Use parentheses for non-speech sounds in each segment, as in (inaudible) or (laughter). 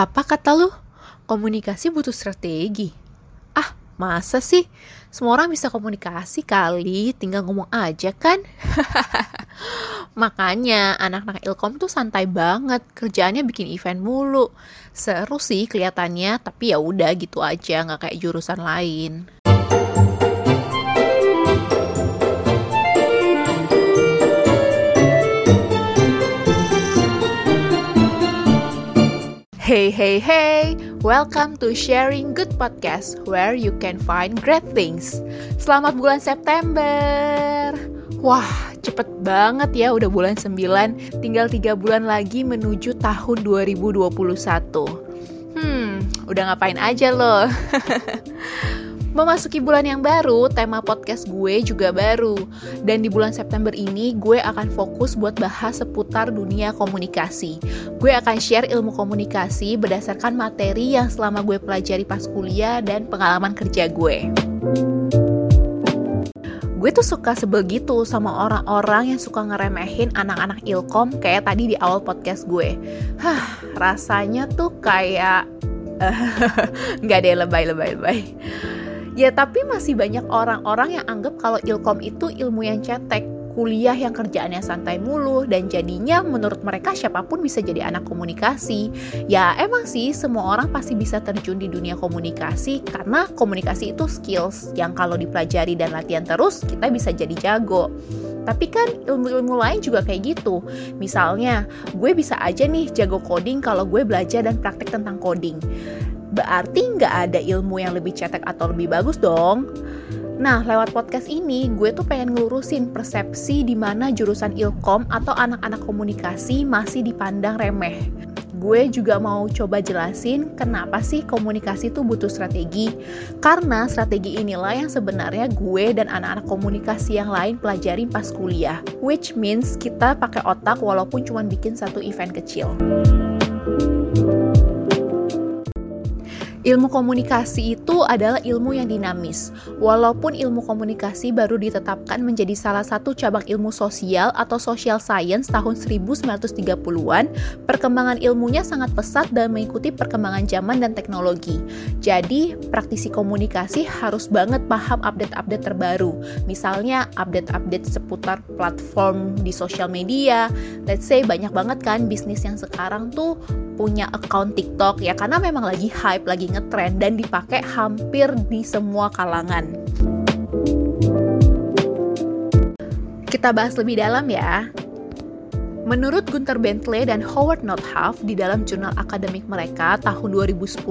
Apa kata lu? Komunikasi butuh strategi. Ah, masa sih? Semua orang bisa komunikasi kali, tinggal ngomong aja kan? (laughs) Makanya anak-anak ilkom tuh santai banget, kerjaannya bikin event mulu. Seru sih kelihatannya, tapi ya udah gitu aja, nggak kayak jurusan lain. Hey, hey, hey! Welcome to Sharing Good Podcast, where you can find great things. Selamat bulan September! Wah, cepet banget ya udah bulan 9, tinggal 3 bulan lagi menuju tahun 2021. Hmm, udah ngapain aja loh? (laughs) Memasuki bulan yang baru, tema podcast gue juga baru. Dan di bulan September ini, gue akan fokus buat bahas seputar dunia komunikasi. Gue akan share ilmu komunikasi berdasarkan materi yang selama gue pelajari pas kuliah dan pengalaman kerja gue. Gue tuh suka sebel gitu sama orang-orang yang suka ngeremehin anak-anak ilkom kayak tadi di awal podcast gue. Hah, rasanya tuh kayak... (laughs) nggak deh lebay-lebay-lebay. Ya tapi masih banyak orang-orang yang anggap kalau ilkom itu ilmu yang cetek, kuliah yang kerjaannya santai mulu, dan jadinya menurut mereka siapa pun bisa jadi anak komunikasi. Ya emang sih semua orang pasti bisa terjun di dunia komunikasi karena komunikasi itu skills yang kalau dipelajari dan latihan terus kita bisa jadi jago. Tapi kan ilmu-ilmu lain juga kayak gitu. Misalnya, gue bisa aja nih jago coding kalau gue belajar dan praktek tentang coding berarti nggak ada ilmu yang lebih cetek atau lebih bagus dong. Nah, lewat podcast ini, gue tuh pengen ngelurusin persepsi di mana jurusan ilkom atau anak-anak komunikasi masih dipandang remeh. Gue juga mau coba jelasin kenapa sih komunikasi itu butuh strategi. Karena strategi inilah yang sebenarnya gue dan anak-anak komunikasi yang lain pelajarin pas kuliah. Which means kita pakai otak walaupun cuma bikin satu event kecil. Ilmu komunikasi itu adalah ilmu yang dinamis. Walaupun ilmu komunikasi baru ditetapkan menjadi salah satu cabang ilmu sosial atau social science tahun 1930-an, perkembangan ilmunya sangat pesat dan mengikuti perkembangan zaman dan teknologi. Jadi, praktisi komunikasi harus banget paham update-update terbaru. Misalnya, update-update seputar platform di sosial media. Let's say banyak banget kan bisnis yang sekarang tuh punya account TikTok ya karena memang lagi hype, lagi ngetrend dan dipakai hampir di semua kalangan. Kita bahas lebih dalam ya. Menurut Gunther Bentley dan Howard Nordhaus di dalam jurnal akademik mereka tahun 2010,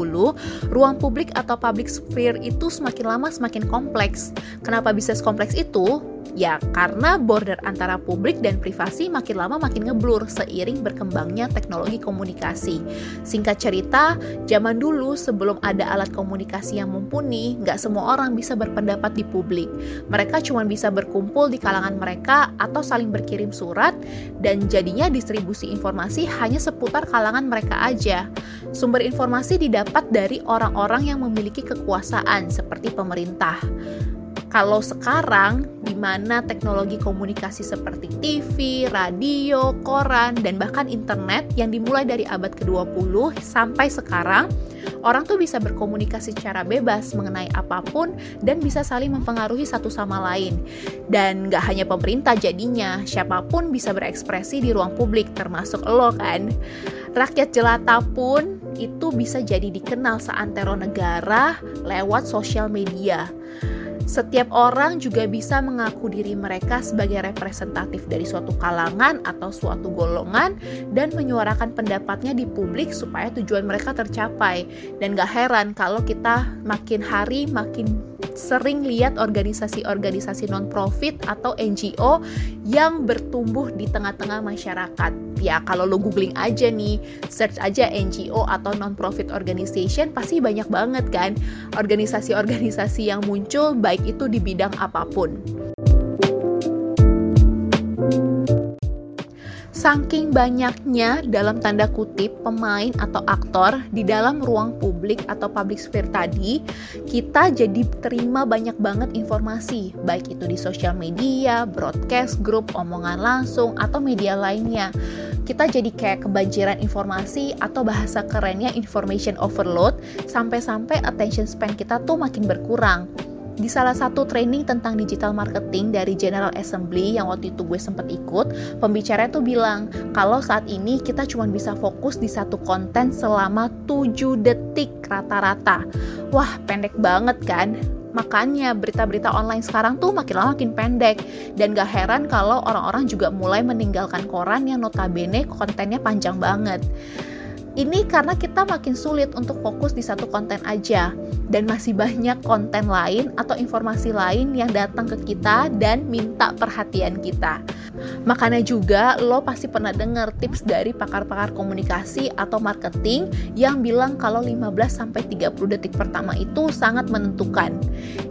ruang publik atau public sphere itu semakin lama semakin kompleks. Kenapa bisa sekompleks itu? Ya, karena border antara publik dan privasi makin lama makin ngeblur seiring berkembangnya teknologi komunikasi. Singkat cerita, zaman dulu sebelum ada alat komunikasi yang mumpuni, nggak semua orang bisa berpendapat di publik. Mereka cuma bisa berkumpul di kalangan mereka atau saling berkirim surat, dan jadinya distribusi informasi hanya seputar kalangan mereka aja. Sumber informasi didapat dari orang-orang yang memiliki kekuasaan, seperti pemerintah. Kalau sekarang, di mana teknologi komunikasi seperti TV, radio, koran, dan bahkan internet yang dimulai dari abad ke-20 sampai sekarang, orang tuh bisa berkomunikasi secara bebas mengenai apa pun dan bisa saling mempengaruhi satu sama lain. Dan gak hanya pemerintah jadinya, siapa pun bisa berekspresi di ruang publik, termasuk lo kan. Rakyat jelata pun itu bisa jadi dikenal seantero negara lewat sosial media. Setiap orang juga bisa mengaku diri mereka sebagai representatif dari suatu kalangan atau suatu golongan dan menyuarakan pendapatnya di publik supaya tujuan mereka tercapai. Dan gak heran kalau kita makin hari makin sering lihat organisasi-organisasi non-profit atau NGO yang bertumbuh di tengah-tengah masyarakat. Ya, kalau lo googling aja nih, search aja NGO atau non-profit organization, pasti banyak banget kan organisasi-organisasi yang muncul baik itu di bidang apa pun. Saking banyaknya dalam tanda kutip pemain atau aktor di dalam ruang publik atau public sphere tadi, kita jadi terima banyak banget informasi, baik itu di sosial media, broadcast, grup, omongan langsung, atau media lainnya. Kita jadi kayak kebanjiran informasi atau bahasa kerennya information overload, sampai-sampai attention span kita tuh makin berkurang di salah satu training tentang digital marketing dari General Assembly yang waktu itu gue sempat ikut, pembicara tuh bilang kalau saat ini kita cuma bisa fokus di satu konten selama 7 detik rata-rata. Wah, pendek banget kan? Makanya berita-berita online sekarang tuh makin lama makin pendek dan gak heran kalau orang-orang juga mulai meninggalkan koran yang notabene kontennya panjang banget. Ini karena kita makin sulit untuk fokus di satu konten aja dan masih banyak konten lain atau informasi lain yang datang ke kita dan minta perhatian kita. Makanya juga lo pasti pernah dengar tips dari pakar-pakar komunikasi atau marketing yang bilang kalau 15 sampai 30 detik pertama itu sangat menentukan.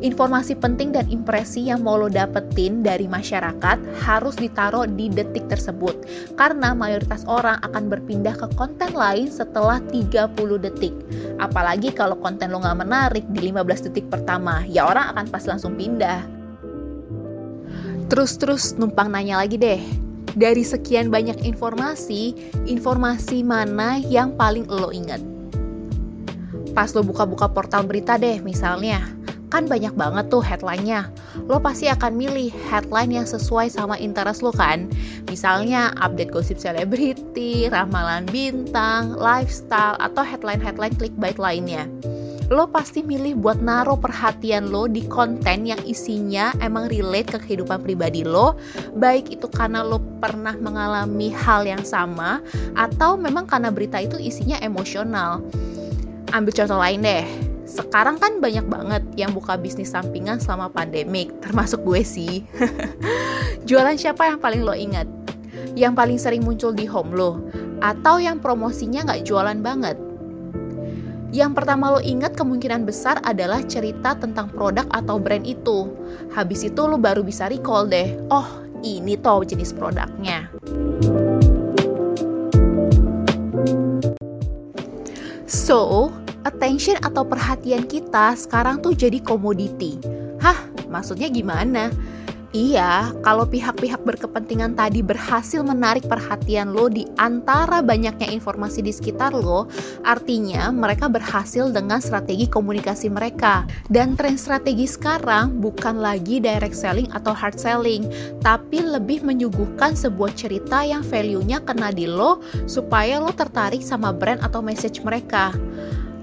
Informasi penting dan impresi yang mau lo dapetin dari masyarakat harus ditaruh di detik tersebut karena mayoritas orang akan berpindah ke konten lain setelah 30 detik. Apalagi kalau konten lo nggak menarik di 15 detik pertama, ya orang akan pas langsung pindah. Terus-terus numpang nanya lagi deh, dari sekian banyak informasi, informasi mana yang paling lo inget? Pas lo buka-buka portal berita deh misalnya, kan banyak banget tuh headline-nya. Lo pasti akan milih headline yang sesuai sama interest lo kan. Misalnya update gosip selebriti, ramalan bintang, lifestyle, atau headline-headline clickbait lainnya. Lo pasti milih buat naruh perhatian lo di konten yang isinya emang relate ke kehidupan pribadi lo, baik itu karena lo pernah mengalami hal yang sama, atau memang karena berita itu isinya emosional. Ambil contoh lain deh, sekarang kan banyak banget yang buka bisnis sampingan selama pandemik, termasuk gue sih. (laughs) Jualan siapa yang paling lo ingat? Yang paling sering muncul di home lo? Atau yang promosinya nggak jualan banget? Yang pertama lo ingat kemungkinan besar adalah cerita tentang produk atau brand itu. Habis itu lo baru bisa recall deh, oh ini toh jenis produknya. So, attention atau perhatian kita sekarang tuh jadi komoditi. Hah, maksudnya gimana? Iya, kalau pihak-pihak berkepentingan tadi berhasil menarik perhatian lo di antara banyaknya informasi di sekitar lo, artinya mereka berhasil dengan strategi komunikasi mereka. Dan tren strategi sekarang bukan lagi direct selling atau hard selling, tapi lebih menyuguhkan sebuah cerita yang value-nya kena di lo supaya lo tertarik sama brand atau message mereka.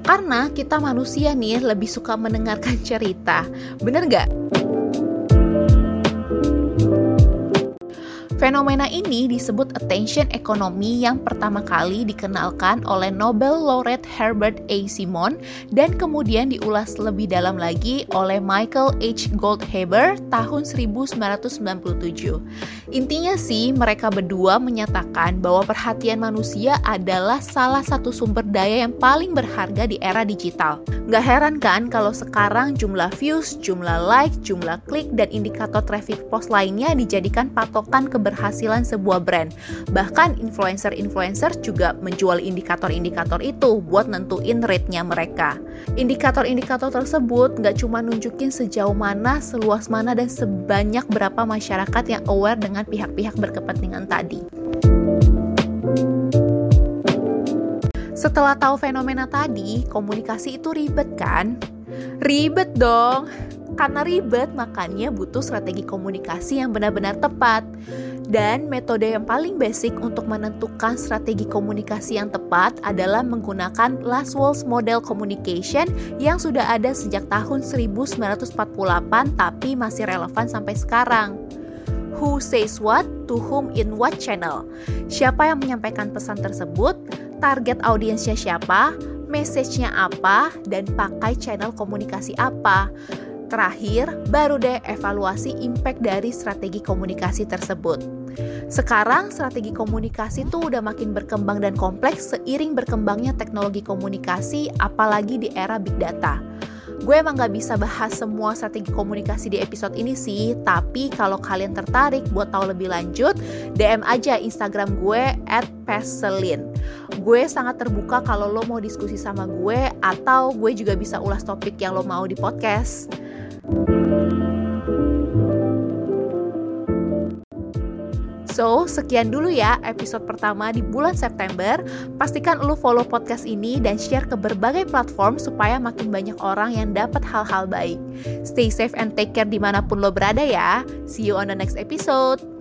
Karena kita manusia nih lebih suka mendengarkan cerita. Bener gak? Fenomena ini disebut attention economy yang pertama kali dikenalkan oleh Nobel laureate Herbert A. Simon dan kemudian diulas lebih dalam lagi oleh Michael H. Goldhaber tahun 1997. Intinya sih mereka berdua menyatakan bahwa perhatian manusia adalah salah satu sumber daya yang paling berharga di era digital. Gak heran kan kalau sekarang jumlah views, jumlah like, jumlah klik, dan indikator traffic post lainnya dijadikan patokan ke keberhasilan sebuah brand. Bahkan influencer-influencer juga menjual indikator-indikator itu buat nentuin rate-nya mereka. Indikator-indikator tersebut nggak cuma nunjukin sejauh mana, seluas mana, dan sebanyak berapa masyarakat yang aware dengan pihak-pihak berkepentingan tadi. Setelah tahu fenomena tadi, komunikasi itu ribet kan? Ribet dong. Karena ribet, makanya butuh strategi komunikasi yang benar-benar tepat. Dan metode yang paling basic untuk menentukan strategi komunikasi yang tepat adalah menggunakan Laswell's Model Communication yang sudah ada sejak tahun 1948 tapi masih relevan sampai sekarang. Who says what, to whom in what channel? Siapa yang menyampaikan pesan tersebut? Target audiensnya siapa? Message-nya apa? Dan pakai channel komunikasi apa? Terakhir, baru deh evaluasi impact dari strategi komunikasi tersebut. Sekarang strategi komunikasi tuh udah makin berkembang dan kompleks seiring berkembangnya teknologi komunikasi apalagi di era big data. Gue emang gak bisa bahas semua strategi komunikasi di episode ini sih, tapi kalau kalian tertarik buat tahu lebih lanjut, DM aja Instagram gue at Peselin. Gue sangat terbuka kalau lo mau diskusi sama gue, atau gue juga bisa ulas topik yang lo mau di podcast. So, sekian dulu ya episode pertama di bulan September. Pastikan lu follow podcast ini dan share ke berbagai platform supaya makin banyak orang yang dapat hal-hal baik. Stay safe and take care di mana pun lo berada ya. See you on the next episode.